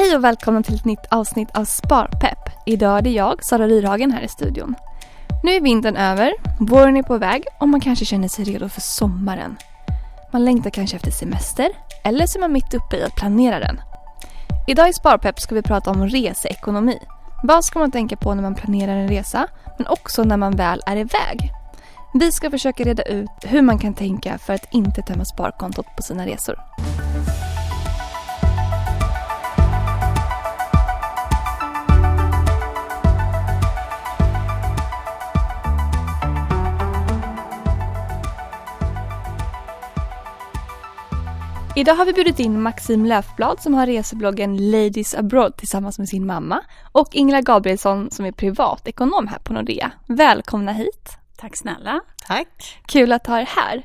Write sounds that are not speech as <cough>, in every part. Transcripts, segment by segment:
Hej och välkomna till ett nytt avsnitt av Sparpepp. Idag är det jag, Sara Ryrhagen, här i studion. Nu är vintern över, våren är på väg och man kanske känner sig redo för sommaren. Man längtar kanske efter semester eller så är man mitt uppe i att planera den. Idag i Sparpepp ska vi prata om reseekonomi. Vad ska man tänka på när man planerar en resa, men också när man väl är iväg? Vi ska försöka reda ut hur man kan tänka för att inte tömma sparkontot på sina resor. Idag har vi bjudit in Maxim Löfblad som har resebloggen Ladies Abroad tillsammans med sin mamma och Ingela Gabrielsson som är privatekonom här på Nordea. Välkomna hit! Tack snälla! Tack! Kul att ha er här.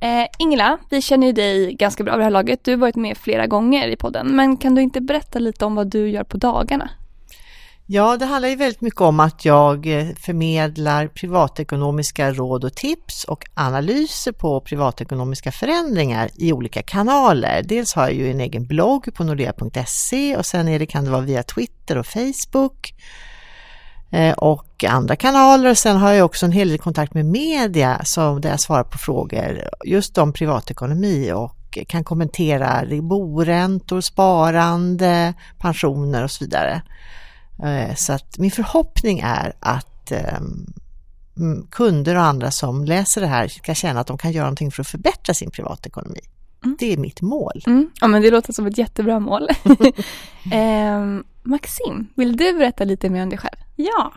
Eh, Ingela, vi känner ju dig ganska bra vid det här laget. Du har varit med flera gånger i podden. Men kan du inte berätta lite om vad du gör på dagarna? Ja, det handlar ju väldigt mycket om att jag eh, förmedlar privatekonomiska råd och tips och analyser på privatekonomiska förändringar i olika kanaler. Dels har jag ju en egen blogg på nordea.se och sen är det, kan det vara via Twitter och Facebook eh, och andra kanaler. Och sen har jag också en hel del kontakt med media där jag svarar på frågor just om privatekonomi och kan kommentera boräntor, sparande, pensioner och så vidare. Eh, så att min förhoppning är att ehm, kunder och andra som läser det här ska känna att de kan göra någonting för att förbättra sin privatekonomi. Mm. Det är mitt mål. Mm. Ja, men det låter som ett jättebra mål. <laughs> eh, Maxim, vill du berätta lite mer om dig själv? Ja,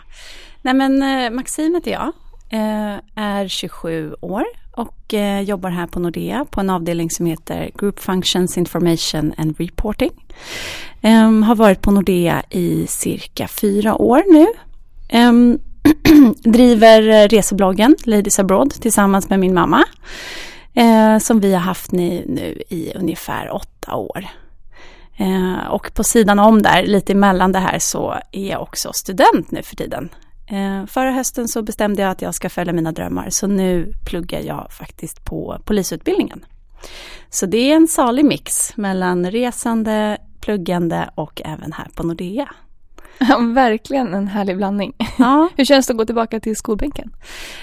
Nej, men eh, Maxim heter jag, eh, är 27 år och eh, jobbar här på Nordea på en avdelning som heter Group Functions Information and Reporting. Um, har varit på Nordea i cirka fyra år nu. Um, <clears throat> driver eh, resebloggen Ladies Abroad tillsammans med min mamma. Uh, som vi har haft nu, nu i ungefär åtta år. Uh, och på sidan om där, lite emellan det här, så är jag också student nu för tiden. Eh, förra hösten så bestämde jag att jag ska följa mina drömmar så nu pluggar jag faktiskt på polisutbildningen. Så det är en salig mix mellan resande, pluggande och även här på Nordea. <laughs> Ja, verkligen en härlig blandning. Ja. <laughs> Hur känns det att gå tillbaka till skolbänken?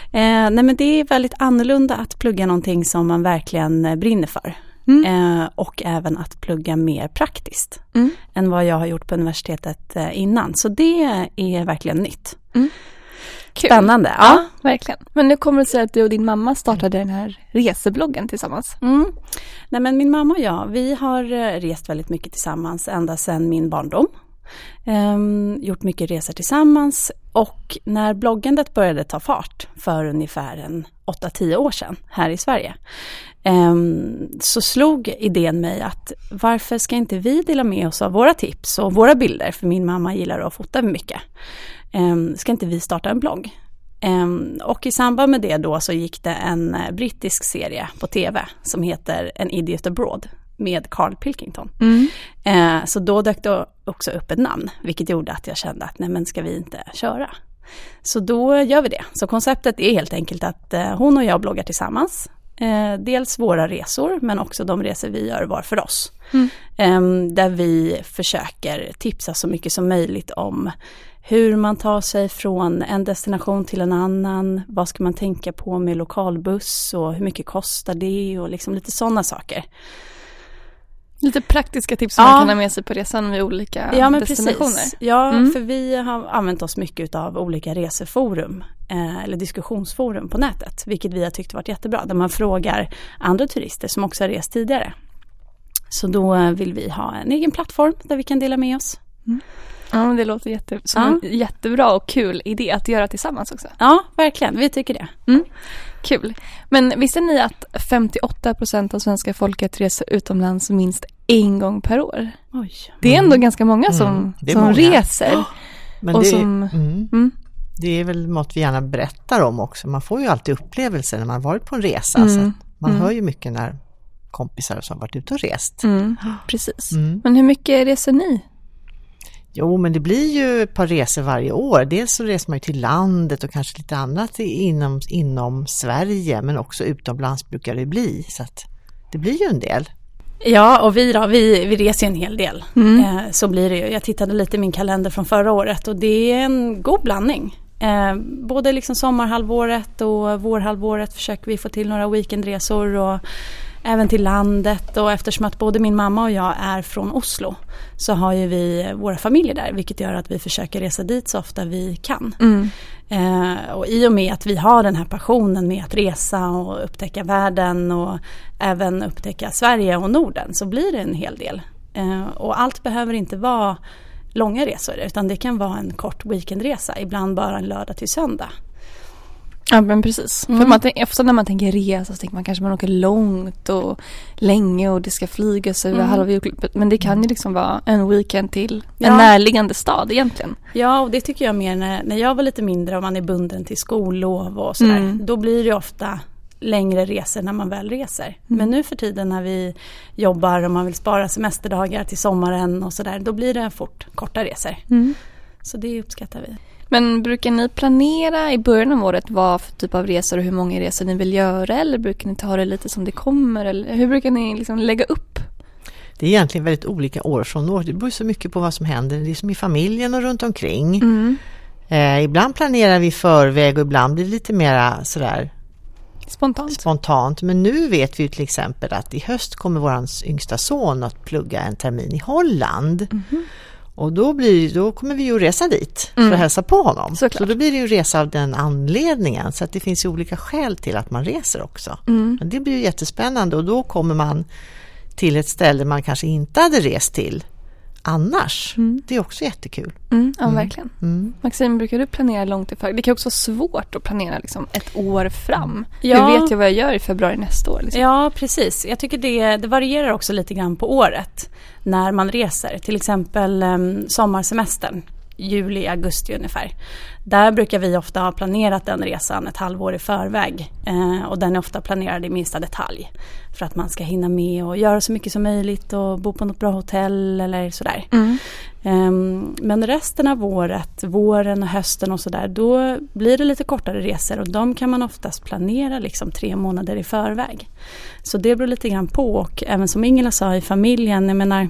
Eh, nej men det är väldigt annorlunda att plugga någonting som man verkligen brinner för. Mm. Eh, och även att plugga mer praktiskt mm. än vad jag har gjort på universitetet eh, innan. Så det är verkligen nytt. Mm. Spännande. Ja. ja. verkligen. Men nu kommer det sig att du och din mamma startade den här resebloggen tillsammans. Mm. Nej, men min mamma och jag, vi har eh, rest väldigt mycket tillsammans ända sedan min barndom. Um, gjort mycket resor tillsammans och när bloggandet började ta fart för ungefär en 8-10 år sedan här i Sverige um, så slog idén mig att varför ska inte vi dela med oss av våra tips och våra bilder, för min mamma gillar att fota mycket. Um, ska inte vi starta en blogg? och i samband med det då så gick det en eh, brittisk serie på tv som heter En Idiot Abroad med Carl Pilkington. Mm. Eh, så då dök det också upp ett namn, vilket gjorde att jag kände att nej men ska vi inte köra? Så då gör vi det. Så konceptet är helt enkelt att eh, hon och jag bloggar tillsammans. Eh, dels våra resor men också de resor vi gör var för oss. Mm. Eh, där vi försöker tipsa så mycket som möjligt om hur man tar sig från en destination till en annan. Vad ska man tänka på med lokalbuss och hur mycket kostar det och liksom lite sådana saker. Lite praktiska tips som ja. man kan ha med sig på resan vid olika ja, men destinationer. Precis. Ja, mm. för vi har använt oss mycket av olika reseforum eh, eller diskussionsforum på nätet, vilket vi har tyckt varit jättebra, där man frågar andra turister som också har rest tidigare. Så då vill vi ha en egen plattform där vi kan dela med oss. Mm. Ja, det låter jätte, som ja. en jättebra och kul idé att göra tillsammans också. Ja, verkligen. Vi tycker det. Mm. Kul. Men visste ni att 58 procent av svenska folket reser utomlands minst en gång per år? Oj. Det är ändå mm. ganska många som, mm. som många. reser. Men och det, som, mm. mm. det är väl något vi gärna berättar om också. Man får ju alltid upplevelser när man varit på en resa. Så mm. man mm. hör ju mycket när kompisar som varit ute och rest. Precis. Men hur mycket reser ni? Jo, men det blir ju ett par resor varje år. Dels så reser man ju till landet och kanske lite annat inom, inom Sverige, men också utomlands brukar det bli. Så att det blir ju en del. Ja, och vi då, vi, vi reser en hel del. Mm. Eh, så blir det ju. Jag tittade lite i min kalender från förra året och det är en god blandning. Eh, både liksom sommarhalvåret och vårhalvåret försöker vi få till några weekendresor och även till landet och eftersom att både min mamma och jag är från Oslo så har ju vi våra familjer där vilket gör att vi försöker resa dit så ofta vi kan. Mm. Eh, och i och med att vi har den här passionen med att resa och upptäcka världen och även upptäcka Sverige och Norden så blir det en hel del. Eh, och allt behöver inte vara långa resor utan det kan vara en kort weekendresa, ibland bara en lördag till söndag. Ja men precis. Mm. För man ofta när man tänker resa så tänker man kanske man åker långt och länge och det ska flygas över Mm. halva jordklotet. Men det kan ju liksom vara en weekend till Ja. en närliggande stad egentligen. Ja, och det tycker jag mer när, när jag var lite mindre och man är bunden till skollov och sådär. Mm. Då blir det ofta längre resor när man väl reser. Men nu för tiden när vi jobbar och man vill spara semesterdagar till sommaren och sådär. Då blir det fort korta resor. Så det uppskattar vi. Men brukar ni planera i början av året vad för typ av resor och hur många resor ni vill göra eller brukar ni ta det lite som det kommer? Eller hur brukar ni liksom lägga upp? Det är egentligen väldigt olika år från år. Det beror så mycket på vad som händer liksom i familjen och runt omkring. Mm. Eh, ibland planerar vi förväg och ibland blir det lite mera sådär Spontant? spontant. Men nu vet vi till exempel att i höst kommer vår yngsta son att plugga en termin i Holland. Mhm. Och då, blir, då kommer vi ju resa dit för Mm. att hälsa på honom. Såklart. Så då blir det ju resa av den anledningen. Så att det finns ju olika skäl till att man reser också. Mm. Men det blir ju jättespännande och då kommer man till ett ställe man kanske inte hade rest till annars. Mm. Det är också jättekul. Mm, ja, verkligen. Mm. Maxine, brukar du planera långt i förväg? Det kan också vara svårt att planera liksom ett år fram. Ja. Hur vet jag vad jag gör i februari nästa år? Liksom? Ja, precis. Jag tycker det, det varierar också lite grann på året när man reser. Till exempel um, sommarsemestern, juli, augusti ungefär. Där brukar vi ofta ha planerat den resan ett halvår i förväg. Eh, och den är ofta planerad i minsta detalj. För att man ska hinna med och göra så mycket som möjligt och bo på något bra hotell eller sådär. Mm. Ehm, Men resten av året, våren och hösten och sådär, då blir det lite kortare resor och de kan man oftast planera liksom tre månader i förväg. Så det beror lite grann på och även som Ingela sa i familjen, jag menar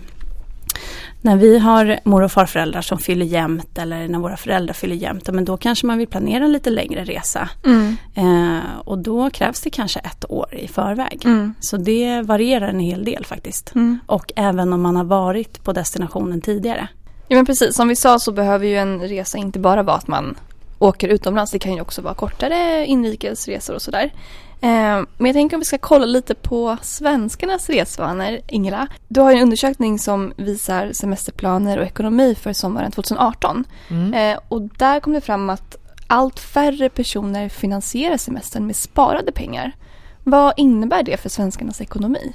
när vi har mor och farföräldrar som fyller jämnt eller när våra föräldrar fyller jämnt, men då kanske man vill planera en lite längre resa. Mm. Eh, och då krävs det kanske ett år i förväg. Mm. Så det varierar en hel del faktiskt. Mm. Och även om man har varit på destinationen tidigare. Ja men precis, som vi sa så behöver ju en resa inte bara vara att man åker utomlands. Det kan ju också vara kortare inrikesresor och sådär. Eh, men jag tänker om vi ska kolla lite på svenskarnas resvanor, Ingela. Du har en undersökning som visar semesterplaner och ekonomi för sommaren 2018. Mm. Eh, och där kom det fram att allt färre personer finansierar semestern med sparade pengar. Vad innebär det för svenskarnas ekonomi?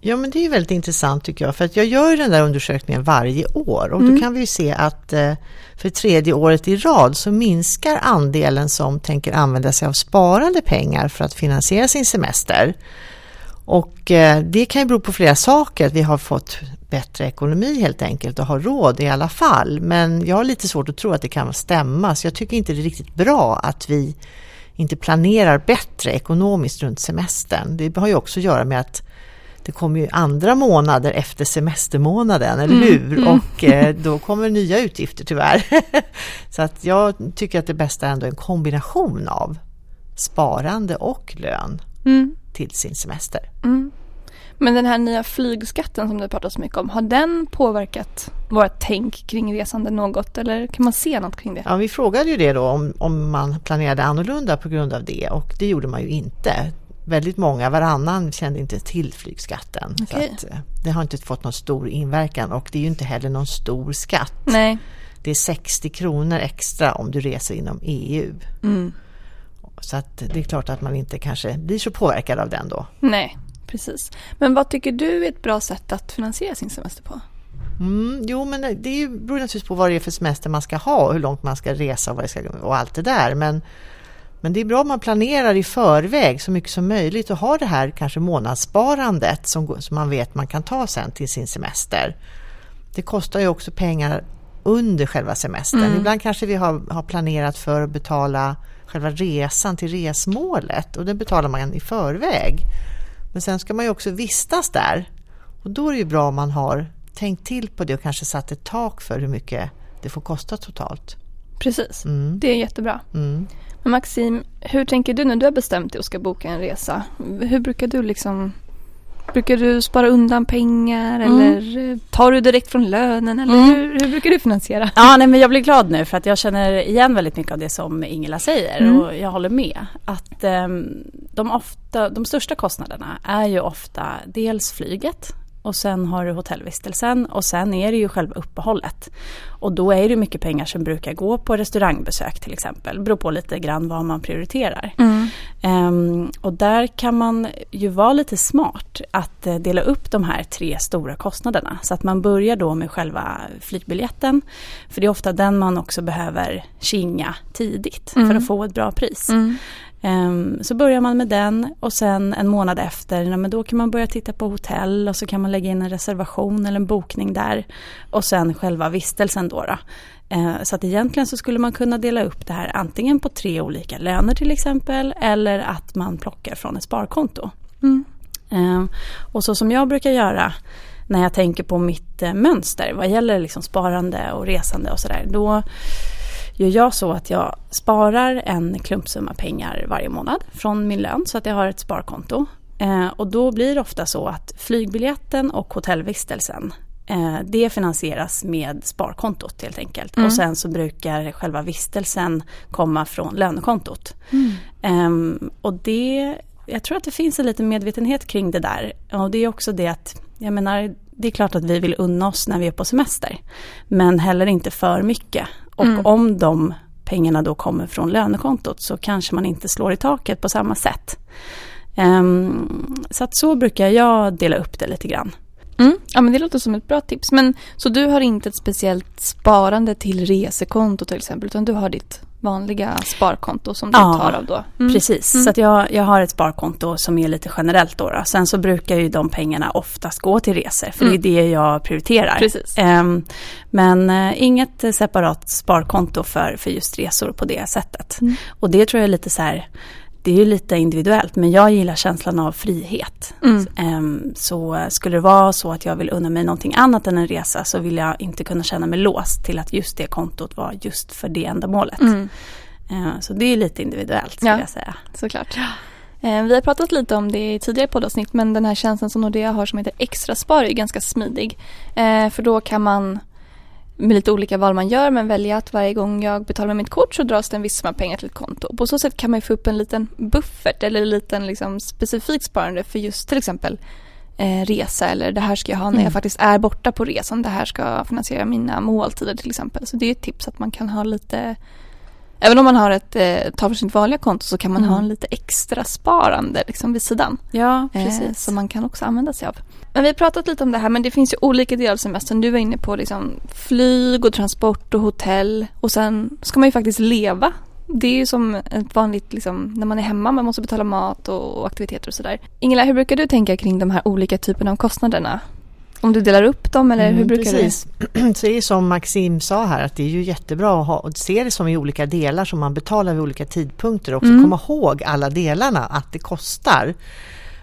Ja men det är väldigt intressant tycker jag för att jag gör den där undersökningen varje år och Mm. då kan vi ju se att eh, för tredje året i rad så minskar andelen som tänker använda sig av sparade pengar för att finansiera sin semester. Och eh, det kan ju bero på flera saker, att vi har fått bättre ekonomi helt enkelt och har råd i alla fall. Men jag har lite svårt att tro att det kan stämma så jag tycker inte det är riktigt bra att vi inte planerar bättre ekonomiskt runt semestern. Det har ju också att göra med att det kommer ju andra månader efter semestermånaden, eller Mm, hur? mm. Och eh, då kommer nya utgifter tyvärr. <laughs> Så att jag tycker att det bästa är ändå en kombination av sparande och lön Mm. till sin semester. Mm. Men den här nya flygskatten som det pratas så mycket om, har den påverkat vårt tänk kring resande något eller kan man se något kring det? Ja, vi frågade ju det då om, om man planerade annorlunda på grund av det och det gjorde man ju inte. Väldigt många, varannan kände inte till flygskatten. Okej. Så att, eh, det har inte fått någon stor inverkan och det är ju inte heller någon stor skatt. Nej. Det är 60 kronor extra om du reser inom EU. Mm. Så att det är klart att man inte kanske blir så påverkad av den då. Nej, precis. Men vad tycker du är ett bra sätt att finansiera sin semester på? Mm, jo, men det beror naturligtvis på vad det är för semester man ska ha och hur långt man ska resa och, ska, och allt det där. Men, men det är bra om man planerar i förväg så mycket som möjligt och har det här kanske månadssparandet som, som man vet man kan ta sen till sin semester. Det kostar ju också pengar under själva semestern. Mm. Ibland kanske vi har, har planerat för att betala själva resan till resmålet och den betalar man i förväg. Men sen ska man ju också vistas där Och då är det ju bra om man har tänkt till på det och kanske satt ett tak för hur mycket det får kosta totalt. Precis, Mm. det är jättebra. Mm. Maxim, hur tänker du när du har bestämt dig och ska boka en resa? Hur brukar du liksom Brukar du spara undan pengar Mm. eller eh, tar du direkt från lönen eller Mm. hur, hur brukar du finansiera? Ja, nej, men jag blir glad nu för att jag känner igen väldigt mycket av det som Ingela säger Mm. och jag håller med. Att ehm, de, ofta, de största kostnaderna är ju ofta dels flyget och sen har du hotellvistelsen och sen är det ju själva uppehållet. Och då är det mycket pengar som brukar gå på restaurangbesök till exempel. Beror på lite grann vad man prioriterar. Ehm, och där kan man ju vara lite smart att eh, dela upp de här tre stora kostnaderna. Så att man börjar då med själva flygbiljetten. För det är ofta den man också behöver kinga tidigt Mm. för att få ett bra pris. Mm. Ehm, så börjar man med den och sen en månad efter, ja, men då kan man börja titta på hotell och så kan man lägga in en reservation eller en bokning där. Och sen själva vistelsen då. då. Eh, Så att egentligen så skulle man kunna dela upp det här antingen på tre olika löner till exempel eller att man plockar från ett sparkonto. Mm. Eh, Och så som jag brukar göra när jag tänker på mitt eh, mönster vad gäller liksom sparande och resande och sådär. Då gör jag så att jag sparar en klumpsumma pengar varje månad från min lön så att jag har ett sparkonto. Eh, och då blir det ofta så att flygbiljetten och hotellvistelsen eh, det finansieras med sparkontot helt enkelt. Mm. Och sen så brukar själva vistelsen komma från lönekontot. Mm. Ehm, och det, jag tror att det finns en liten medvetenhet kring det där. Och det är också det att, jag menar, det är klart att vi vill unna oss när vi är på semester. Men heller inte för mycket. Och Mm. om de pengarna då kommer från lönekontot så kanske man inte slår i taket på samma sätt. Ehm, så att så brukar jag dela upp det lite grann. Mm. Ja men det låter som ett bra tips. Men så du har inte ett speciellt sparande till resekonto till exempel utan du har ditt vanliga sparkonto som du Ja, tar av då? Mm. Precis, Mm. så att jag, jag har ett sparkonto som är lite generellt då, då. Sen så brukar ju de pengarna oftast gå till resor, för Mm. det är det jag prioriterar. Precis. Ehm, men eh, inget separat sparkonto för, för just resor på det sättet. Mm. Och det tror jag är lite så här, det är ju lite individuellt, men jag gillar känslan av frihet. Mm. Ehm, så skulle det vara så att jag vill unna mig någonting annat än en resa så vill jag inte kunna känna mig låst till att just det kontot var just för det ändamålet. Mm. Eh, Så det är lite individuellt skulle Ja. jag säga. Såklart. Eh, Vi har pratat lite om det i tidigare poddavsnitt men den här tjänsten som Nordea har som heter Extraspar är ganska smidig. För då kan man med lite olika val man gör men välja att varje gång jag betalar med mitt kort så dras det en viss summa pengar till ett konto. På så sätt kan man ju få upp en liten buffert eller en liten liksom specifik sparande för just till exempel eh, resa eller det här ska jag ha när Mm. jag faktiskt är borta på resan. Det här ska finansiera mina måltider till exempel. Så det är ett tips att man kan ha lite Även om man har ett, eh, tar för sitt vanliga konto så kan man Mm. ha en lite extra sparande liksom vid sidan. Ja, Eh, precis. som man kan också använda sig av. Men vi har pratat lite om det här men det finns ju olika delar av semestern. Du var inne på liksom flyg och transport och hotell och sen ska man ju faktiskt leva. Det är ju som ett vanligt, liksom, när man är hemma, man måste betala mat och, och aktiviteter och sådär. Ingela, hur brukar du tänka kring de här olika typerna av kostnaderna? Om du delar upp dem eller hur Mm, brukar precis. <clears throat> Så det är som Maxim sa här att det är ju jättebra att ha, och se det som i olika delar som man betalar vid olika tidpunkter och också Mm. komma ihåg alla delarna, att det kostar.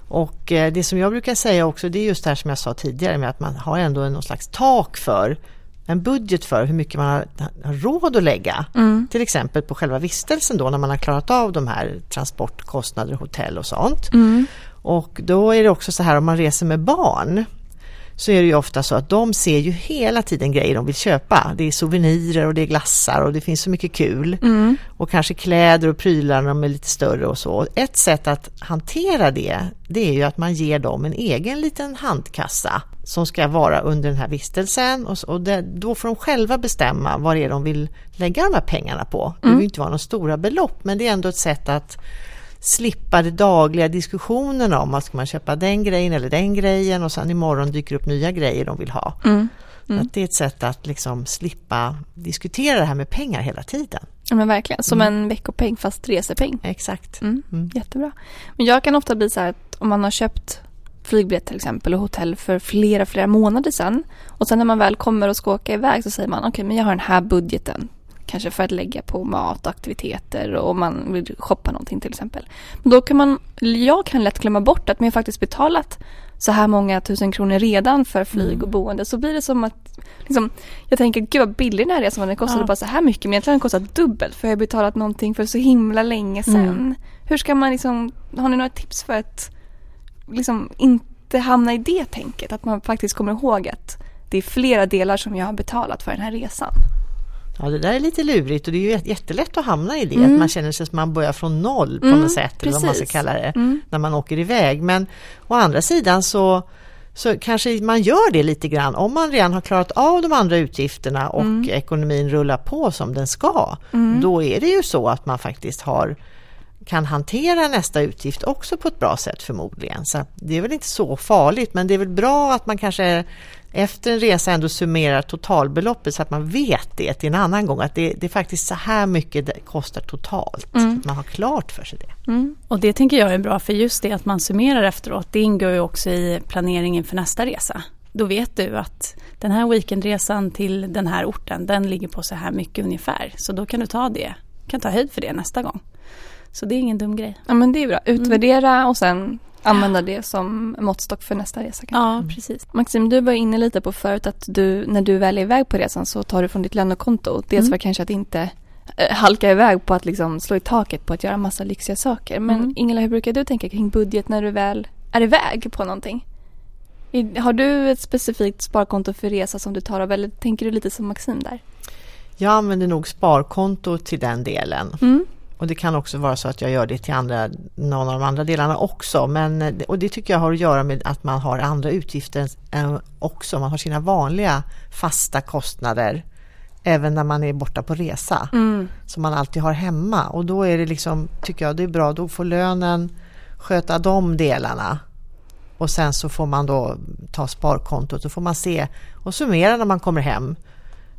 Och eh, det som jag brukar säga också det är just det här som jag sa tidigare med att man har ändå någon slags tak för en budget för hur mycket man har, råd att lägga. du? Mm. Till exempel på själva vistelsen då när man har klarat av de här transportkostnader, hotell och sånt. Mm. Och då är det också så här om man reser med barn så är det ju ofta så att de ser ju hela tiden grejer de vill köpa. Det är souvenirer och det är glassar och det finns så mycket kul. Mm. Och kanske kläder och prylar när de är lite större och så. Ett sätt att hantera det, det är ju att man ger dem en egen liten handkassa som ska vara under den här vistelsen och, så- och det, då får de själva bestämma vad det är de vill lägga de här pengarna på. Det behöver ju inte vara några stora belopp men det är ändå ett sätt att slippa de dagliga diskussionerna om att ska man köpa den grejen eller den grejen och sen imorgon dyker upp nya grejer de vill ha. Mm. Att det är ett sätt att liksom slippa diskutera det här med pengar hela tiden. Ja men verkligen, som en veckopeng fast resepeng. Exakt. Mm. Mm. Jättebra. Men jag kan ofta bli så här att om man har köpt flygbiljett till exempel och hotell för flera, flera månader sedan och sen när man väl kommer och ska åka iväg så säger man okej men jag har den här budgeten. Kanske för att lägga på mat och aktiviteter och om man vill shoppa någonting till exempel. Då kan man, jag kan lätt glömma bort att man faktiskt betalat så här många tusen kronor redan för flyg och mm. boende så blir det som att liksom, jag tänker gud vad billig den här resan var, den kostade ja. bara så här mycket men egentligen har den kostat dubbelt för jag har betalat någonting för så himla länge sedan. Mm. Hur ska man liksom, har ni några tips för att liksom inte hamna i det tänket? Att man faktiskt kommer ihåg att det är flera delar som jag har betalat för den här resan. Ja, det där är lite lurigt och det är ju jättelätt att hamna i det, mm. att man känner sig som man börjar från noll på mm, något sätt, eller vad man ska kalla det, mm. när man åker iväg. Men å andra sidan så, så kanske man gör det lite grann om man redan har klarat av de andra utgifterna och mm. ekonomin rullar på som den ska. Mm. Då är det ju så att man faktiskt har kan hantera nästa utgift också på ett bra sätt förmodligen. Så det är väl inte så farligt men det är väl bra att man kanske efter en resa ändå summerar totalbeloppet så att man vet det till en annan gång att det, det är faktiskt så här mycket det kostar totalt. Mm. man har klart för sig det. Mm. Och det tänker jag är bra för just det att man summerar efteråt det ingår ju också i planeringen för nästa resa. Då vet du att den här weekendresan till den här orten den ligger på så här mycket ungefär. Så då kan du ta det, kan ta höjd för det nästa gång. Så det är ingen dum grej. Ja men det är bra. Utvärdera mm. och sen använda det som måttstock för nästa resa. Kanske. Ja, precis. Maxim, du var inne lite på förut att du, när du väl är iväg på resan så tar du från ditt lönekonto. Dels mm. för kanske att inte äh, halka iväg på att liksom slå i taket på att göra massa lyxiga saker. Men mm. Ingela, hur brukar du tänka kring budget när du väl är iväg på någonting? Har du ett specifikt sparkonto för resa som du tar av eller tänker du lite som Maxim där? Jag använder nog sparkonto till den delen. Mm. Och det kan också vara så att jag gör det till andra, någon av de andra delarna också. Men, och det tycker jag har att göra med att man har andra utgifter också. Man har sina vanliga fasta kostnader även när man är borta på resa. Mm. Som man alltid har hemma. Och då är det liksom, tycker jag det är bra, då får lönen sköta de delarna. Och sen så får man då ta sparkontot, då får man se och summera när man kommer hem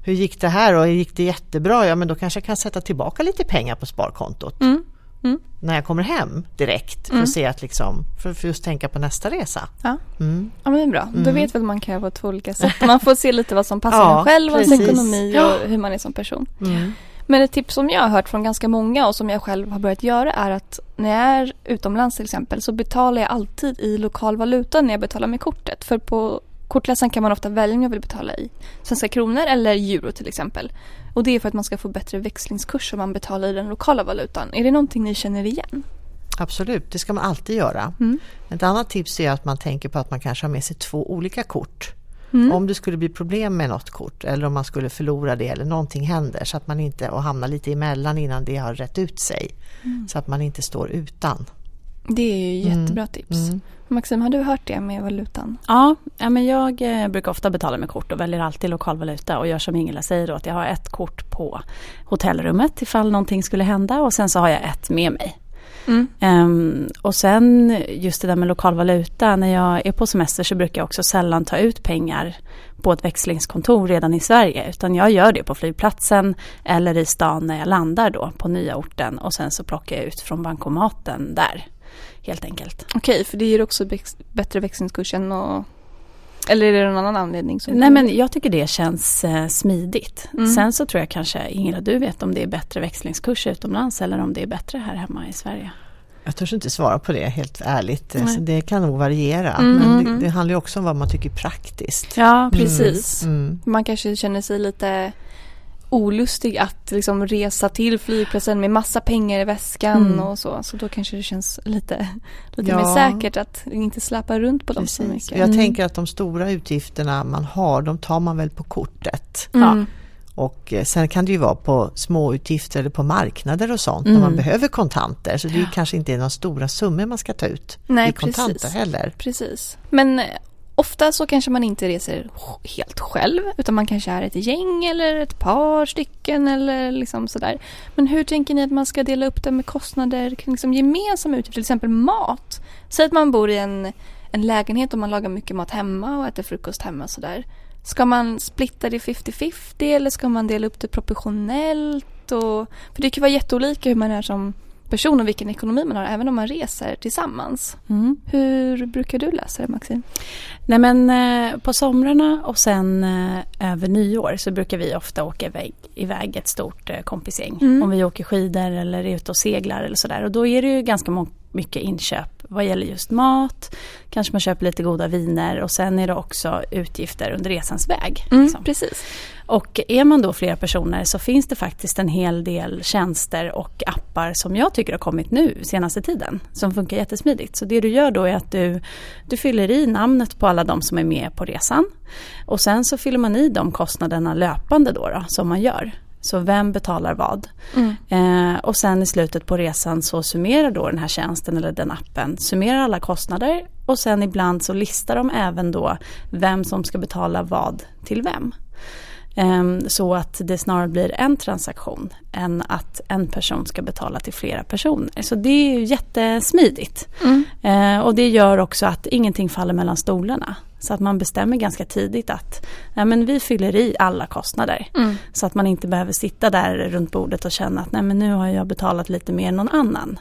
hur gick det här och gick det jättebra? Ja men då kanske jag kan sätta tillbaka lite pengar på sparkontot. Mm. Mm. När jag kommer hem direkt för att mm. se att liksom, för att just tänka på nästa resa. Ja, mm. ja men det är bra. Då mm. vet väl man kan göra på två olika sätt. Man får se lite vad som passar ja, en själv, ens ekonomi och hur man är som person. Mm. Men ett tips som jag har hört från ganska många och som jag själv har börjat göra är att när jag är utomlands till exempel så betalar jag alltid i lokal valuta när jag betalar med kortet. För på kortläsaren kan man ofta välja om jag vill betala i svenska kronor eller euro till exempel. Och det är för att man ska få bättre växlingskurs om man betalar i den lokala valutan. Är det någonting ni känner igen? Absolut, det ska man alltid göra. Mm. Ett annat tips är att man tänker på att man kanske har med sig två olika kort. Mm. Om det skulle bli problem med något kort eller om man skulle förlora det eller någonting händer så att man inte och hamnar lite emellan innan det har rätt ut sig. Mm. Så att man inte står utan. Det är ju jättebra mm. tips. Maxim, har du hört det med valutan? Ja, ja men jag eh, brukar ofta betala med kort och väljer alltid lokalvaluta och gör som Ingela säger då att jag har ett kort på hotellrummet ifall någonting skulle hända och sen så har jag ett med mig. Mm. Um, och sen just det där med lokalvaluta, när jag är på semester så brukar jag också sällan ta ut pengar på ett växlingskontor redan i Sverige utan jag gör det på flygplatsen eller i stan när jag landar då på nya orten och sen så plockar jag ut från bankomaten där helt enkelt. Okej, för det ger också bättre växlingskurs än att eller är det någon annan anledning? Som Nej men jag tycker det känns eh, smidigt. Mm. Sen så tror jag kanske, Ingela du vet om det är bättre växlingskurs utomlands eller om det är bättre här hemma i Sverige? Jag törs inte svara på det helt ärligt. Så det kan nog variera. Mm, men det, mm. det, handlar ju också om vad man tycker praktiskt. Ja precis. Mm. Man kanske känner sig lite olustig att liksom resa till flygplatsen med massa pengar i väskan mm. och så. Så då kanske det känns lite, lite ja. mer säkert att inte släpa runt på dem Precis. så mycket. Jag mm. tänker att de stora utgifterna man har, de tar man väl på kortet. Mm. Och eh, sen kan det ju vara på små utgifter eller på marknader och sånt när man mm. behöver kontanter. Så det ja. kanske inte är några stora summor man ska ta ut Nej, i kontanter precis. heller. Precis. Men Ofta så kanske man inte reser helt själv utan man kanske är ett gäng eller ett par stycken eller liksom sådär. Men hur tänker ni att man ska dela upp det med kostnader kring liksom gemensamma utgifter, till exempel mat? Säg att man bor i en, en lägenhet och man lagar mycket mat hemma och äter frukost hemma sådär. Ska man splitta det 50-50 eller ska man dela upp det proportionellt? Och, för det kan vara jätteolika hur man är som person och vilken ekonomi man har även om man reser tillsammans. Mm. Hur brukar du lösa det Maxine? Nej men eh, på somrarna och sen eh, över nyår så brukar vi ofta åka iväg, iväg ett stort eh, kompisgäng. Mm. Om vi åker skidor eller är ute och seglar eller sådär. Och då är det ju ganska må- mycket inköp vad gäller just mat. Kanske man köper lite goda viner och sen är det också utgifter under resans väg. liksom. Precis. Och är man då flera personer så finns det faktiskt en hel del tjänster och appar som jag tycker har kommit nu senaste tiden. Som funkar jättesmidigt. Så det du gör då är att du, du fyller i namnet på alla de som är med på resan. Och sen så fyller man i de kostnaderna löpande då, då som man gör. Så vem betalar vad? Eh, och sen i slutet på resan så summerar då den här tjänsten eller den appen, summerar alla kostnader och sen ibland så listar de även då vem som ska betala vad till vem. Ehm, Så att det snarare blir en transaktion än att en person ska betala till flera personer. Så det är ju jättesmidigt. Eh, Och det gör också att ingenting faller mellan stolarna. Så att man bestämmer ganska tidigt att nej, men vi fyller i alla kostnader. Så att man inte behöver sitta där runt bordet och känna att nej, men nu har jag betalat lite mer än någon annan.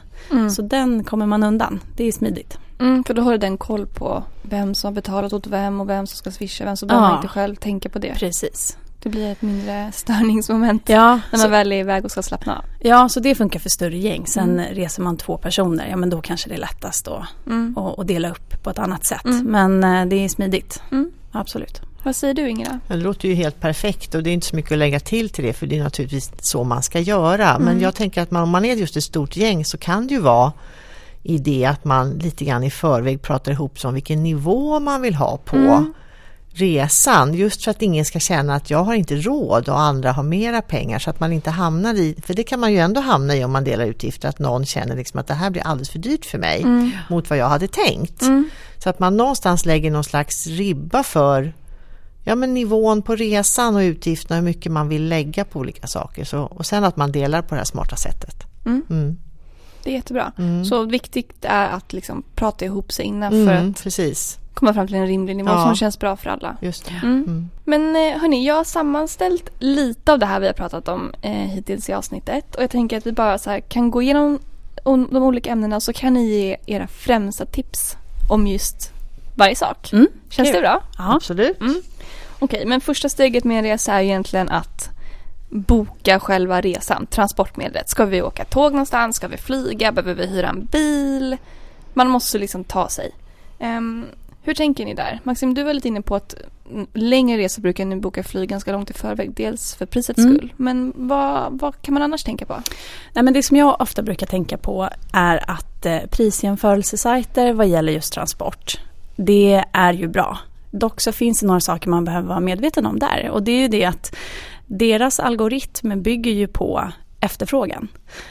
Så den kommer man undan. Det är smidigt. Mm, för då har du den koll på vem som har betalat åt vem och vem som ska swisha vem. Så behöver Ja. man inte själv tänka på det. Precis. Det blir ett mindre störningsmoment Ja, när man så, väl är iväg och ska slappna av. ja, så det funkar för större gäng. Sen reser man två personer, ja men då kanske det är lättast då Mm. att att dela upp på ett annat sätt. Mm. Men eh, det är smidigt. Mm. Absolut. Vad säger du Ingela? Det låter ju helt perfekt och det är inte så mycket att lägga till till det för det är naturligtvis så man ska göra. Men jag tänker att man, om man är just ett stort gäng så kan det ju vara i det att man lite grann i förväg pratar ihop sig om vilken nivå man vill ha på resan. Just för att ingen ska känna att jag har inte råd och andra har mera pengar så att man inte hamnar i, för det kan man ju ändå hamna i om man delar utgifter, att någon känner liksom att det här blir alldeles för dyrt för mig mot vad jag hade tänkt. Så att man någonstans lägger någon slags ribba för ja, men nivån på resan och utgifterna, hur mycket man vill lägga på olika saker. Så, och sen att man delar på det här smarta sättet. Mm. Det är jättebra. Så viktigt är att liksom prata ihop sig innan för Mm, att precis, komma fram till en rimlig nivå Ja. som känns bra för alla. just det. Mm. Mm. Men eh, hörni, jag har sammanställt lite av det här vi har pratat om eh, hittills i avsnittet. Och jag tänker att vi bara så här kan gå igenom de olika ämnena så kan ni ge era främsta tips om just varje sak. Mm. Känns kul. det bra? Ja. Absolut. Mm. Okej, men första steget med en resa är egentligen att boka själva resan, transportmedlet. Ska vi åka tåg någonstans? Ska vi flyga? Behöver vi hyra en bil? Man måste liksom ta sig. Ehm, hur tänker ni där? Maxim, du var lite inne på att längre resor brukar ni boka flyg ganska långt i förväg. Dels för prisets Mm. skull. Men vad, vad kan man annars tänka på? Nej, men det som jag ofta brukar tänka på är att eh, prisjämförelsesajter vad gäller just transport, det är ju bra. Dock så finns det några saker man behöver vara medveten om där och det är ju det att deras algoritm bygger ju på efterfrågan.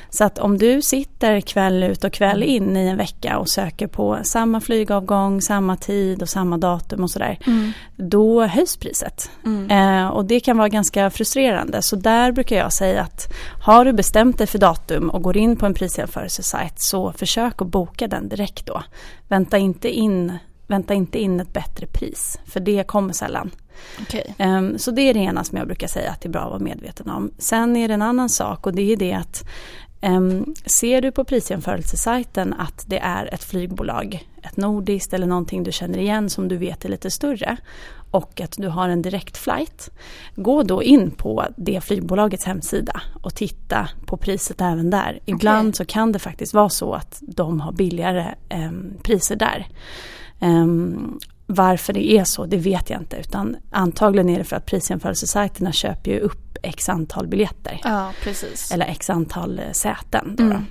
Så att om du sitter kväll ut och kväll in i en vecka och söker på samma flygavgång, samma tid och samma datum och sådär, då höjs priset. Eh, och det kan vara ganska frustrerande. Så där brukar jag säga att har du bestämt dig för datum och går in på en prisjämförelsesajt så försök att boka den direkt då. Vänta inte in, vänta inte in ett bättre pris, för det kommer sällan. Okej. Ehm, Så det är det ena som jag brukar säga att det är bra att vara medveten om. Sen är det en annan sak och det är det att ehm, ser du på prisjämförelsesajten att det är ett flygbolag, ett nordiskt eller någonting du känner igen som du vet är lite större och att du har en direkt flight. Gå då in på det flygbolagets hemsida och titta på priset även där. Ibland så kan det faktiskt vara så att de har billigare ehm, priser där. Ehm, varför det är så, det vet jag inte. Utan antagligen är det för att prisjämförelsesajterna köper ju upp x antal biljetter. Ja. Eller x antal eh, säten. Då då.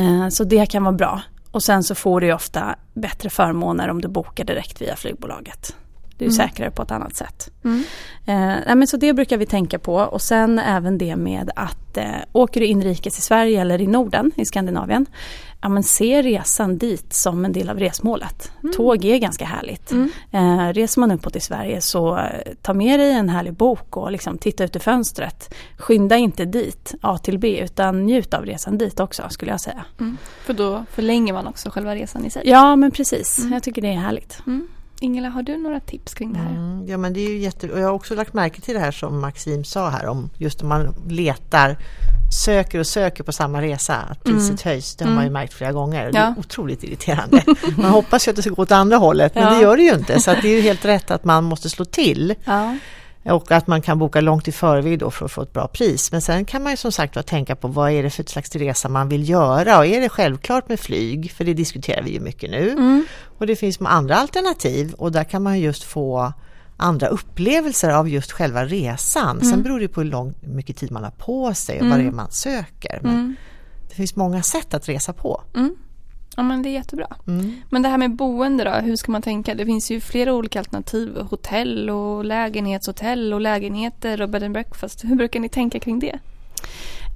Eh, Så det kan vara bra. Och sen så får du ju ofta bättre förmåner om du bokar direkt via flygbolaget. Det är ju säkrare på ett annat sätt. Mm. Eh, men så det brukar vi tänka på och sen även det med att eh, åker du inrikes i Sverige eller i Norden, i Skandinavien, ja, men se resan dit som en del av resmålet. Tåg är ganska härligt. Eh, reser man uppåt i Sverige så eh, ta med dig en härlig bok och liksom titta ut i fönstret. Skynda inte dit A till B utan njut av resan dit också skulle jag säga. Mm. För då förlänger man också själva resan i sig. Ja men precis, jag tycker det är härligt. Mm. Ingela, har du några tips kring det här? Mm, ja men det är ju jätte... Och jag har också lagt märke till det här som Maxim sa här om just om man letar söker och söker på samma resa, att priset Mm. höjs. Det har man ju märkt flera gånger. Det Ja. är otroligt irriterande. Man hoppas ju att det ska gå åt andra hållet, men Ja. det gör det ju inte. Så det är ju helt rätt att man måste slå till. Ja. Och att man kan boka långt i förväg då för att få ett bra pris. Men sen kan man ju som sagt tänka på vad är det för slags resa man vill göra och är det självklart med flyg? För det diskuterar vi ju mycket nu. Mm. Och det finns andra alternativ och där kan man just få andra upplevelser av just själva resan. Mm. Sen beror det på hur lång, mycket tid man har på sig och vad det är man söker. Men Mm. det finns många sätt att resa på. Ja men det är jättebra. Mm. Men det här med boende då, hur ska man tänka? Det finns ju flera olika alternativ. Hotell och lägenhetshotell och lägenheter och bed and breakfast. Hur brukar ni tänka kring det?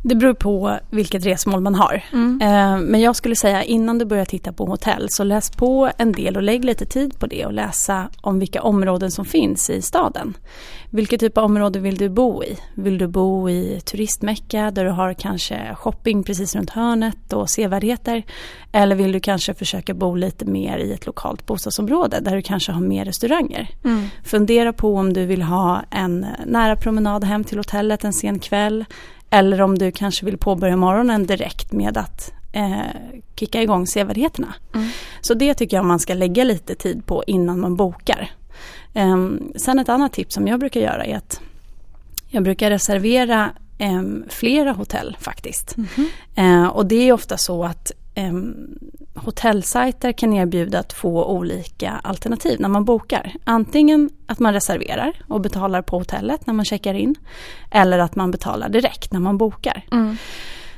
Det beror på vilket resmål man har. Mm. Eh, Men jag skulle säga innan du börjar titta på hotell så läs på en del och lägg lite tid på det och läsa om vilka områden som finns i staden. Vilket typ av område vill du bo i? Vill du bo i turistmecka där du har kanske shopping precis runt hörnet och sevärdheter? Eller vill du kanske försöka bo lite mer i ett lokalt bostadsområde där du kanske har mer restauranger? Mm. Fundera på om du vill ha en nära promenad hem till hotellet en sen kväll. Eller om du kanske vill påbörja morgonen direkt med att eh, kicka igång sevärdheterna. Mm. Så det tycker jag man ska lägga lite tid på innan man bokar. Ehm, sen ett annat tips som jag brukar göra är att jag brukar reservera em, flera hotell faktiskt. Mhm. Eh, och det är ofta så att em, hotellsajter kan erbjuda två olika alternativ när man bokar. Antingen att man reserverar och betalar på hotellet när man checkar in. Eller att man betalar direkt när man bokar. Mm.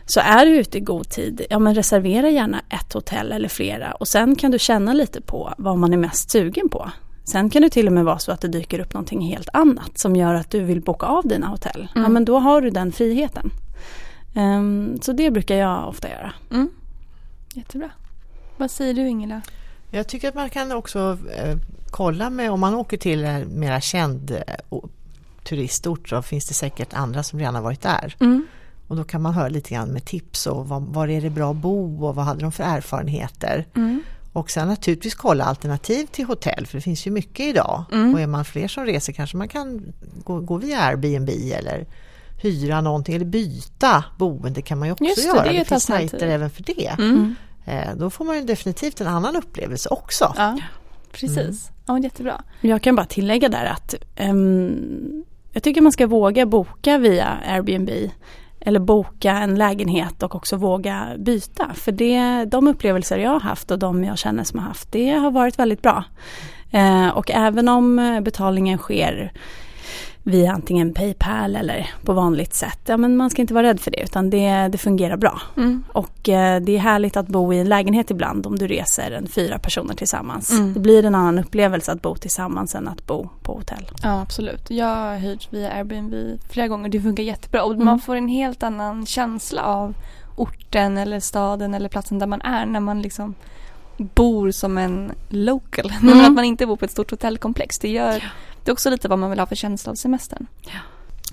Så är du ute i god tid, ja men reservera gärna ett hotell eller flera och sen kan du känna lite på vad man är mest sugen på. Sen kan det till och med vara så att det dyker upp någonting helt annat som gör att du vill boka av dina hotell. Ja Mm. men då har du den friheten. Ehm, så det brukar jag ofta göra. Mm. Jättebra. Vad säger du Ingela? Jag tycker att man kan också eh, kolla med, om man åker till en mera känd eh, turistort så finns det säkert andra som redan har varit där. Mm. Och då kan man höra lite grann med tips och var, var är det bra att bo och vad hade de för erfarenheter. Mm. Och sen naturligtvis kolla alternativ till hotell för det finns ju mycket idag. Mm. Och är man fler som reser kanske man kan gå, gå via Airbnb eller hyra någonting eller byta boende kan man ju också Just det, göra. det Det, finns sajter även för det. Mm. Eh, då får man ju definitivt en annan upplevelse också. Ja, precis. Ja, jättebra. Jag kan bara tillägga där att ehm, jag tycker man ska våga boka via Airbnb eller boka en lägenhet och också våga byta. För det, de upplevelser jag har haft och de jag känner som har haft, det har varit väldigt bra. Eh, och även om betalningen sker via antingen Paypal eller på vanligt sätt, ja men man ska inte vara rädd för det utan det, det fungerar bra. Mm. Och eh, det är härligt att bo i en lägenhet ibland om du reser en fyra personer tillsammans. Mm. Det blir en annan upplevelse att bo tillsammans än att bo på hotell. Ja, absolut. Jag har hyrt via Airbnb flera gånger. Det funkar jättebra. Och Mm. man får en helt annan känsla av orten eller staden eller platsen där man är när man liksom bor som en local. <laughs> Men att man inte bor på ett stort hotellkomplex. Det gör det är också lite vad man vill ha för känsla av semestern. Ja.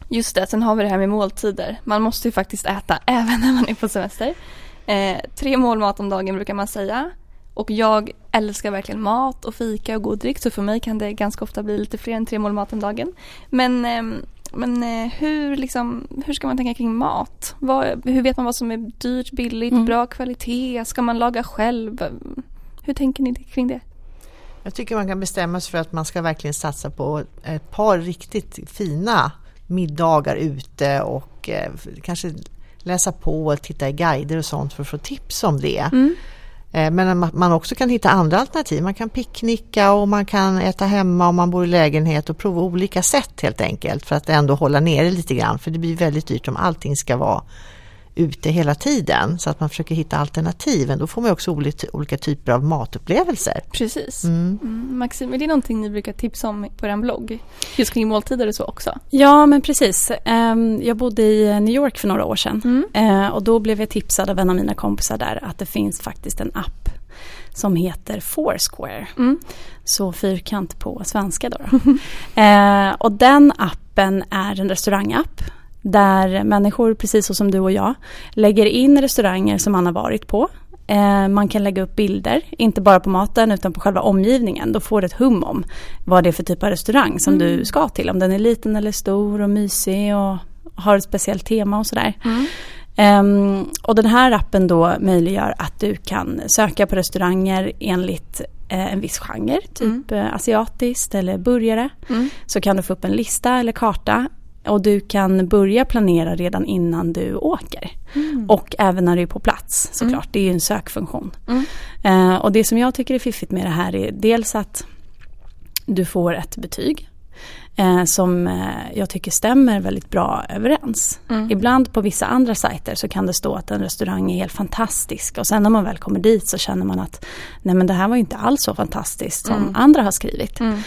Just det, sen har vi det här med måltider. Man måste ju faktiskt äta <laughs> även när man är på semester. Eh, tre mål mat om dagen brukar man säga. Och jag älskar verkligen mat och fika och god dryck så för mig kan det ganska ofta bli lite fler än tre mål mat om dagen. Men, ehm, men eh, hur, liksom, hur ska man tänka kring mat? Vad, hur vet man vad som är dyrt, billigt, Mm. bra kvalitet? Ska man laga själv? Hur tänker ni kring det? Jag tycker man kan bestämma sig för att man ska verkligen satsa på ett par riktigt fina middagar ute och eh, kanske läsa på och titta i guider och sånt för att få tips om det. Mm. Eh, Men man också kan hitta andra alternativ. Man kan picknicka och man kan äta hemma om man bor i lägenhet och prova olika sätt helt enkelt för att ändå hålla nere lite grann. För det blir väldigt dyrt om allting ska vara ute hela tiden så att man försöker hitta alternativen. Då får man också olika, olika typer av matupplevelser. Precis. Mm. Mm. Maxim, är det någonting ni brukar tipsa om på er blogg? Just kring måltider och så också? Ja men precis. Ehm, Jag bodde i New York för några år sedan. Mm. Eh, Och då blev jag tipsad av en av mina kompisar där att det finns faktiskt en app som heter Foursquare. Mm. Så fyrkant på svenska då. då. <laughs> eh, och den appen är en restaurangapp där människor, precis så som du och jag, lägger in restauranger som man har varit på. Eh, man kan lägga upp bilder, inte bara på maten utan på själva omgivningen. Då får du ett hum om vad det är för typ av restaurang som Mm. du ska till. Om den är liten eller stor och mysig och har ett speciellt tema och sådär. Mm. Um, och den här appen då möjliggör att du kan söka på restauranger enligt eh, en viss genre, typ mm. asiatiskt eller burgare. Mm. Så kan du få upp en lista eller karta och du kan börja planera redan innan du åker. Mm. Och även när du är på plats såklart, mm. det är ju en sökfunktion. Mm. Eh, och det som jag tycker är fiffigt med det här är dels att du får ett betyg eh, som eh, jag tycker stämmer väldigt bra överens. Mm. Ibland på vissa andra sajter så kan det stå att en restaurang är helt fantastisk och sen när man väl kommer dit så känner man att nej men det här var inte alls så fantastiskt som mm. andra har skrivit. Mm.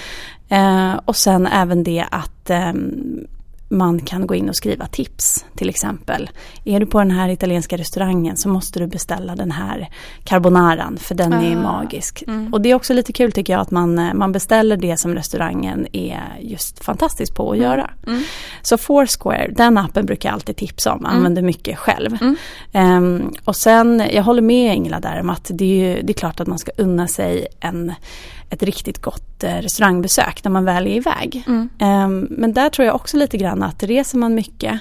Eh, och sen även det att ehm, man kan gå in och skriva tips till exempel. Är du på den här italienska restaurangen så måste du beställa den här carbonaran för den ah. är magisk. Mm. Och det är också lite kul tycker jag att man, eh, man beställer det som restaurangen är just fantastisk på att mm. göra. Mm. Så Foursquare, den appen brukar jag alltid tipsa om, mm. använder mycket själv. Um, och sen, jag håller med Ingela där om att det är, det är klart att man ska unna sig en ett riktigt gott eh, restaurangbesök när man väl är iväg. Mm. Um, men där tror jag också lite grann att reser man mycket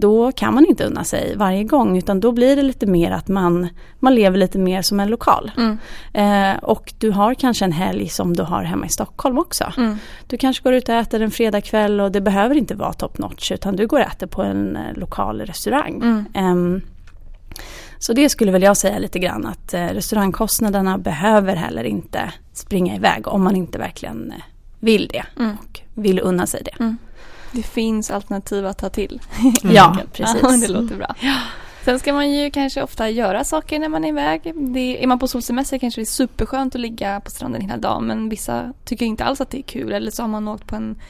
då kan man inte unna sig varje gång utan då blir det lite mer att man, man lever lite mer som en lokal. Mm. Eh, och du har kanske en helg som du har hemma i Stockholm också. Mm. Du kanske går ut och äter en fredagkväll och det behöver inte vara top notch utan du går och äter på en eh, lokal restaurang. Mm. Eh, så det skulle väl jag säga lite grann att eh, restaurangkostnaderna behöver heller inte springa iväg om man inte verkligen eh, vill det mm. och vill unna sig det. Mm. Det finns alternativ att ta till. <laughs> Ja, <laughs> precis. Ja, det låter bra. Ja. Sen ska man ju kanske ofta göra saker när man är iväg. Det, är man på solsemester kanske det är superskönt att ligga på stranden hela dagen men vissa tycker inte alls att det är kul eller så har man åkt på en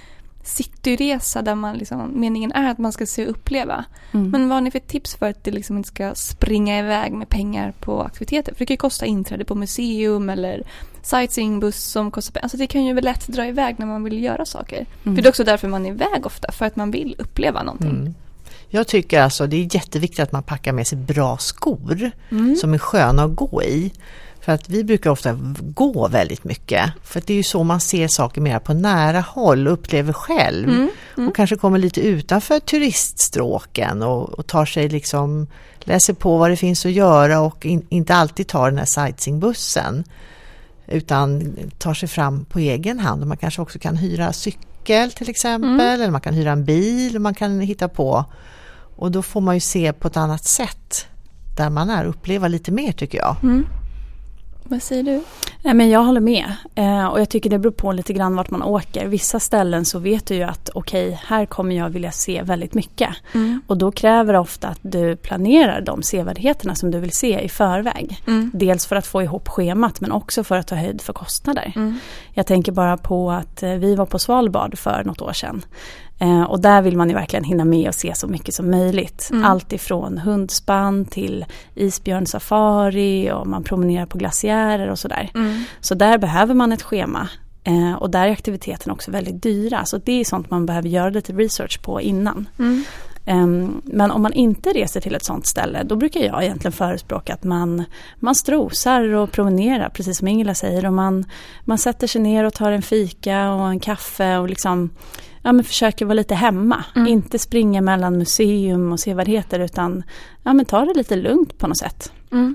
cityresa där man liksom, meningen är att man ska se och uppleva. Mm. Men vad har ni för tips för att det liksom inte ska springa iväg med pengar på aktiviteter? För det kan ju kosta inträde på museum eller sightseeingbuss som kostar pengar. Alltså det kan ju väl lätt dra iväg när man vill göra saker. Mm. För det är också därför man är iväg ofta, för att man vill uppleva någonting. Mm. Jag tycker alltså det är jätteviktigt att man packar med sig bra skor mm. som är sköna att gå i. För att vi brukar ofta gå väldigt mycket. För det är ju så man ser saker mer på nära håll och upplever själv. Mm, mm. Och kanske kommer lite utanför turiststråken och, och, tar sig liksom, läser på vad det finns att göra och in, inte alltid tar den här sightseeingbussen. Utan tar sig fram på egen hand och man kanske också kan hyra cykel till exempel. Mm. Eller man kan hyra en bil och man kan hitta på. Och då får man ju se på ett annat sätt där man är, uppleva lite mer tycker jag. Vad säger du? Nej, men jag håller med. Eh, och jag tycker det beror på lite grann vart man åker. Vissa ställen så vet du ju att okej, okay, här kommer jag vilja se väldigt mycket. Mm. Och då kräver det ofta att du planerar de sevärdheterna som du vill se i förväg. Mm. Dels för att få ihop schemat men också för att ta höjd för kostnader. Mm. Jag tänker bara på att eh, vi var på Svalbard för något år sedan. Eh, och där vill man ju verkligen hinna med och se så mycket som möjligt. Mm. Allt ifrån hundspann till isbjörnsafari och man promenerar på glaciärer och sådär. Mm. Så där behöver man ett schema. Eh, och där är aktiviteten också väldigt dyra. Så det är sånt man behöver göra lite research på innan. Mm. Um, men om man inte reser till ett sånt ställe då brukar jag egentligen förespråka att man, man strosar och promenerar precis som Ingela säger. Och man, man sätter sig ner och tar en fika och en kaffe och liksom ja, men försöker vara lite hemma. Mm. Inte springa mellan museum och sevärdheter utan ja, men ta det lite lugnt på något sätt. Mm.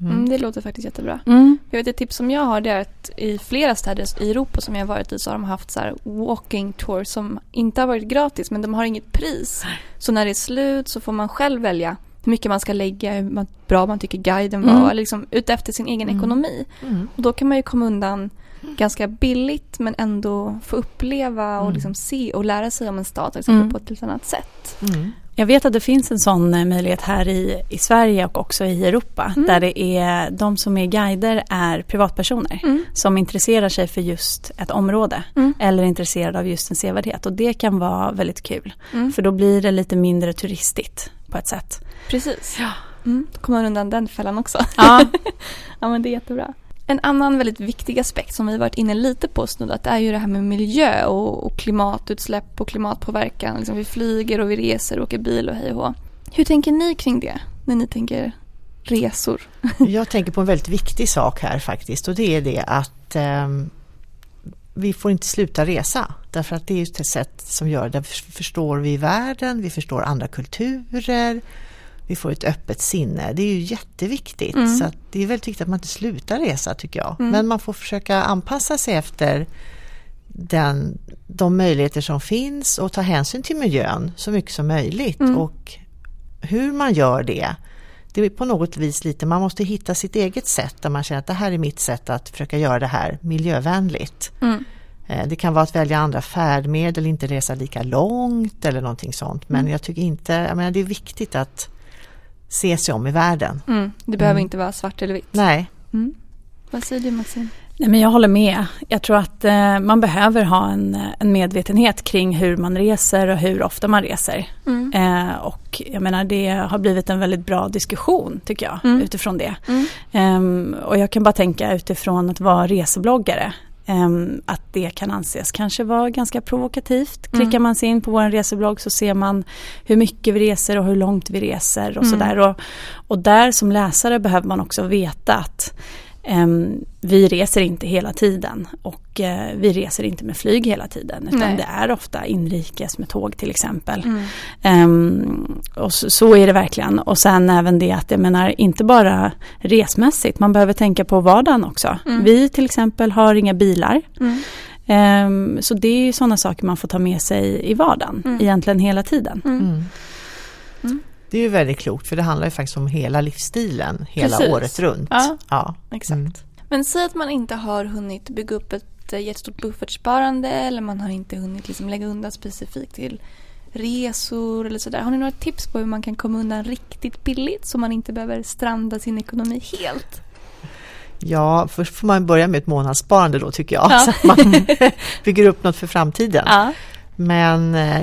Mm. mm det låter faktiskt jättebra. Mm. Jag vet ett tips som jag har det är att i flera städer i Europa som jag varit i så har de haft så walking tours som inte har varit gratis men de har inget pris. Så när det är slut så får man själv välja hur mycket man ska lägga, hur bra man tycker guiden var, mm. liksom utefter sin egen mm. ekonomi. Mm. Och då kan man ju komma undan ganska billigt men ändå få uppleva och mm. liksom se och lära sig om en stad till exempel, mm. på ett lite annat sätt. Mm. Jag vet att det finns en sån eh, möjlighet här i, i Sverige och också i Europa. Mm. Där det är, de som är guider är privatpersoner. Mm. Som intresserar sig för just ett område. Mm. Eller är intresserade av just en sevärdhet. Och det kan vara väldigt kul. Mm. För då blir det lite mindre turistigt på ett sätt. Precis. Ja. Mm. Då kommer man undan den fällan också. Ja. <laughs> ja men det är jättebra. En annan väldigt viktig aspekt som vi varit inne lite på snuddat är ju det här med miljö och, och klimatutsläpp och klimatpåverkan. Liksom vi flyger och vi reser och åker bil och hej och Hur tänker ni kring det när ni tänker resor? <laughs> Jag tänker på en väldigt viktig sak här faktiskt och det är det att eh, vi får inte sluta resa. Därför att det är ett sätt som gör det. förstår vi världen, vi förstår andra kulturer vi får ett öppet sinne. Det är ju jätteviktigt. Mm. Så det är väldigt viktigt att man inte slutar resa tycker jag. Mm. Men man får försöka anpassa sig efter den, de möjligheter som finns och ta hänsyn till miljön så mycket som möjligt. Mm. Och hur man gör det, det är på något vis lite, man måste hitta sitt eget sätt där man känner att det här är mitt sätt att försöka göra det här miljövänligt. Mm. Eh, Det kan vara att välja andra färdmedel, inte resa lika långt eller någonting sånt. Men Mm. jag tycker inte, jag menar det är viktigt att se sig om i världen. Mm. Det behöver Mm. inte vara svart eller vitt. Nej, Mm. Vad säger du Maxine? Nej, men jag håller med. Jag tror att eh, man behöver ha en, eh, en medvetenhet kring hur man reser och hur ofta man reser. Mm. Eh, och jag menar det har blivit en väldigt bra diskussion tycker jag Mm. utifrån det. Mm. Ehm, och jag kan bara tänka utifrån att vara resebloggare. Ehm, att det kan anses kanske vara ganska provokativt. Mm. Klickar man sig in på vår reseblogg så ser man hur mycket vi reser och hur långt vi reser och Mm. sådär. Och, och där som läsare behöver man också veta att vi reser inte hela tiden och eh, vi reser inte med flyg hela tiden. Utan Nej. det är ofta inrikes med tåg till exempel. Mm. Ehm, och så, så är det verkligen. Och sen även det att jag menar inte bara resmässigt, man behöver tänka på vardagen också. Mm. Vi till exempel har inga bilar. Mm. Ehm, så det är ju sådana saker man får ta med sig i vardagen Mm. egentligen hela tiden. Mm. mm. Det är ju väldigt klokt för det handlar ju faktiskt om hela livsstilen hela Precis. året runt. Ja. Ja. Exakt. Mm. Men säg att man inte har hunnit bygga upp ett eh, jättestort buffertsparande eller man har inte hunnit liksom lägga undan specifikt till resor eller sådär. Har ni några tips på hur man kan komma undan riktigt billigt så man inte behöver stranda sin ekonomi helt? Ja, först får man börja med ett månadssparande då tycker jag. Ja. <laughs> Så att man <laughs> bygger upp något för framtiden. Ja. Men eh,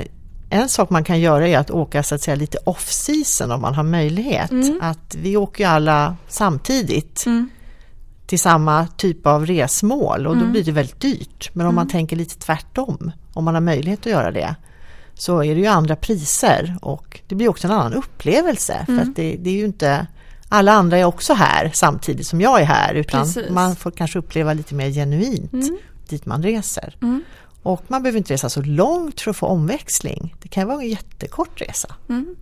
en sak man kan göra är att åka så att säga lite off-season om man har möjlighet. Mm. Att vi åker ju alla samtidigt Mm. till samma typ av resmål och då Mm. blir det väldigt dyrt. Men om man Mm. tänker lite tvärtom, om man har möjlighet att göra det, så är det ju andra priser och det blir också en annan upplevelse. För Mm. att det, det är ju inte alla andra är också här samtidigt som jag är här utan Precis. man får kanske uppleva lite mer genuint Mm. dit man reser. Mm. Och man behöver inte resa så långt för att få omväxling. Det kan vara en jättekort resa. Mm.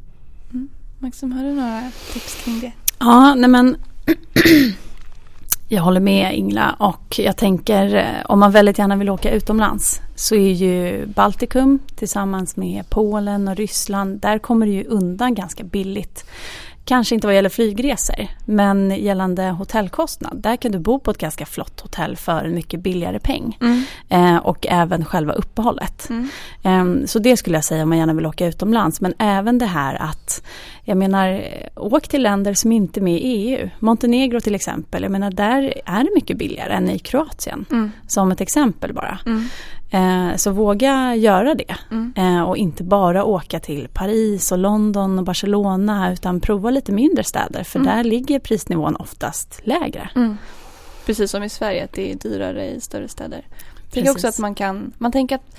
Mm. Maxim, har du några tips kring det? Ja, nej men <clears throat> jag håller med Ingla och jag tänker eh, om man väldigt gärna vill åka utomlands så är ju Baltikum tillsammans med Polen och Ryssland, där kommer det ju undan ganska billigt. Kanske inte vad gäller flygresor, men gällande hotellkostnad. Där kan du bo på ett ganska flott hotell för en mycket billigare peng. Mm. Eh, och även själva uppehållet. Mm. Ehm, Så det skulle jag säga om man gärna vill åka utomlands. Men även det här att, jag menar, eh, åk till länder som inte är med i EU. Montenegro till exempel, jag menar där är det mycket billigare än i Kroatien. Mm. Som ett exempel bara. Eh, Så våga göra det. Mm. Eh, Och inte bara åka till Paris och London och Barcelona utan prova lite mindre städer. För Mm. där ligger prisnivån oftast lägre. Mm. Precis som i Sverige, att det är dyrare i större städer. Jag tänker också att man kan, man tänker att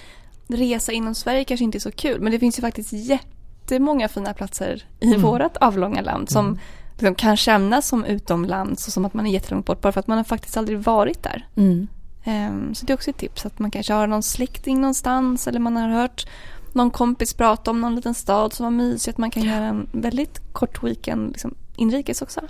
resa inom Sverige kanske inte är så kul, men det finns ju faktiskt jättemånga fina platser i Mm. vårt avlånga land som Mm. liksom kan kännas som utomlands och som att man är jättelångt bort bara för att man har faktiskt aldrig varit där. Mm. Ehm, så det är också ett tips att man kanske har någon släkting någonstans eller man har hört någon kompis prata om någon liten stad som var mysig, att man kan göra en väldigt kort weekend liksom, inrikes också.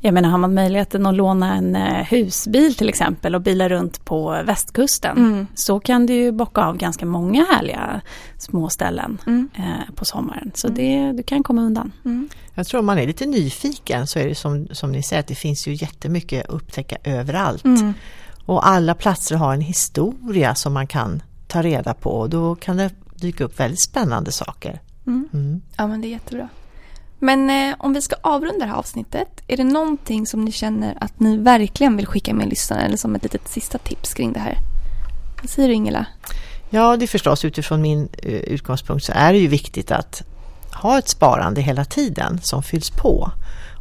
Jag menar har man möjligheten att låna en eh, husbil till exempel och bila runt på västkusten Mm. så kan du ju bocka av ganska många härliga små ställen Mm. eh, på sommaren. Så Mm. det, du kan komma undan. Mm. Jag tror om man är lite nyfiken så är det som, som ni säger att det finns ju jättemycket att upptäcka överallt. Och alla platser har en historia som man kan ta reda på och då kan det dyka upp väldigt spännande saker. Mm. Mm. Ja men det är jättebra. Men eh, om vi ska avrunda det här avsnittet, är det någonting som ni känner att ni verkligen vill skicka med lyssnarna eller som ett litet sista tips kring det här? Vad säger du Ingela? Ja, det är förstås utifrån min eh, utgångspunkt så är det ju viktigt att ha ett sparande hela tiden som fylls på.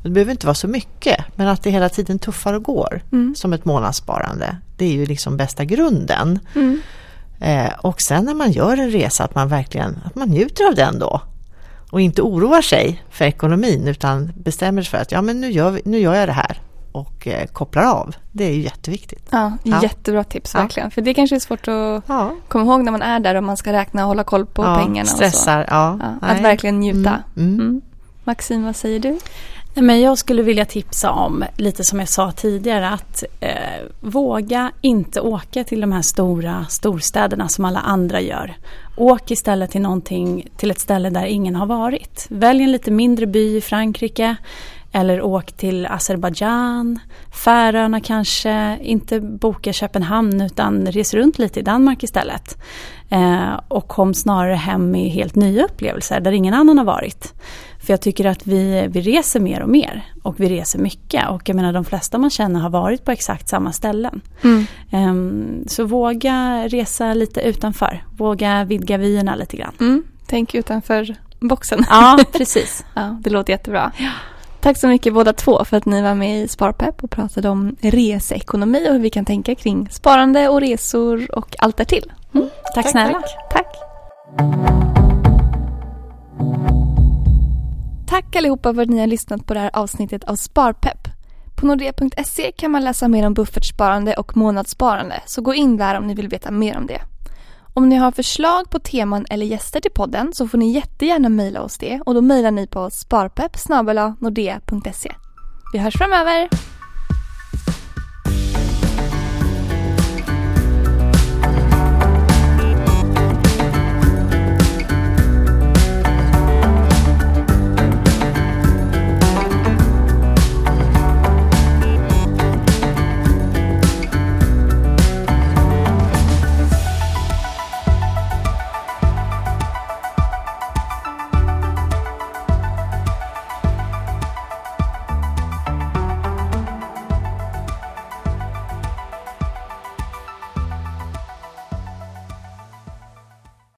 Och det behöver inte vara så mycket, men att det hela tiden tuffar och går Mm. som ett månadssparande. Det är ju liksom bästa grunden. Mm. Eh, och sen när man gör en resa att man verkligen att man njuter av den då. Och inte oroar sig för ekonomin utan bestämmer sig för att ja, men nu, gör vi, nu gör jag det här och eh, kopplar av. Det är ju jätteviktigt. Ja, Ja. jättebra tips Ja. verkligen. För det kanske är svårt att Ja, komma ihåg när man är där och man ska räkna och hålla koll på pengarna. Och så. stressar. Ja, nej. att verkligen njuta. Mm, mm. Mm. Maxine, vad säger du? Men jag skulle vilja tipsa om, lite som jag sa tidigare, att eh, våga inte åka till de här stora storstäderna som alla andra gör. Åk istället till någonting, till ett ställe där ingen har varit. Välj en lite mindre by i Frankrike eller åk till Azerbajdzjan, Färöarna kanske, inte boka Köpenhamn utan res runt lite i Danmark istället. Eh, och kom snarare hem med helt nya upplevelser där ingen annan har varit. För jag tycker att vi, vi reser mer och mer och vi reser mycket och jag menar de flesta man känner har varit på exakt samma ställen. Mm. Um, så våga resa lite utanför, våga vidga vyerna lite grann. Mm. Tänk utanför boxen. Ja, <laughs> precis. ja, det låter jättebra. Ja. Tack så mycket båda två för att ni var med i Sparpepp och pratade om reseekonomi och hur vi kan tänka kring sparande och resor och allt därtill. Mm. Tack, tack snälla. Tack. tack. Tack allihopa för att ni har lyssnat på det här avsnittet av Sparpepp. På nordea.se kan man läsa mer om buffertsparande och månadssparande, så gå in där om ni vill veta mer om det. Om ni har förslag på teman eller gäster till podden så får ni jättegärna mejla oss det och då mejlar ni på sparpepp Vi hörs framöver!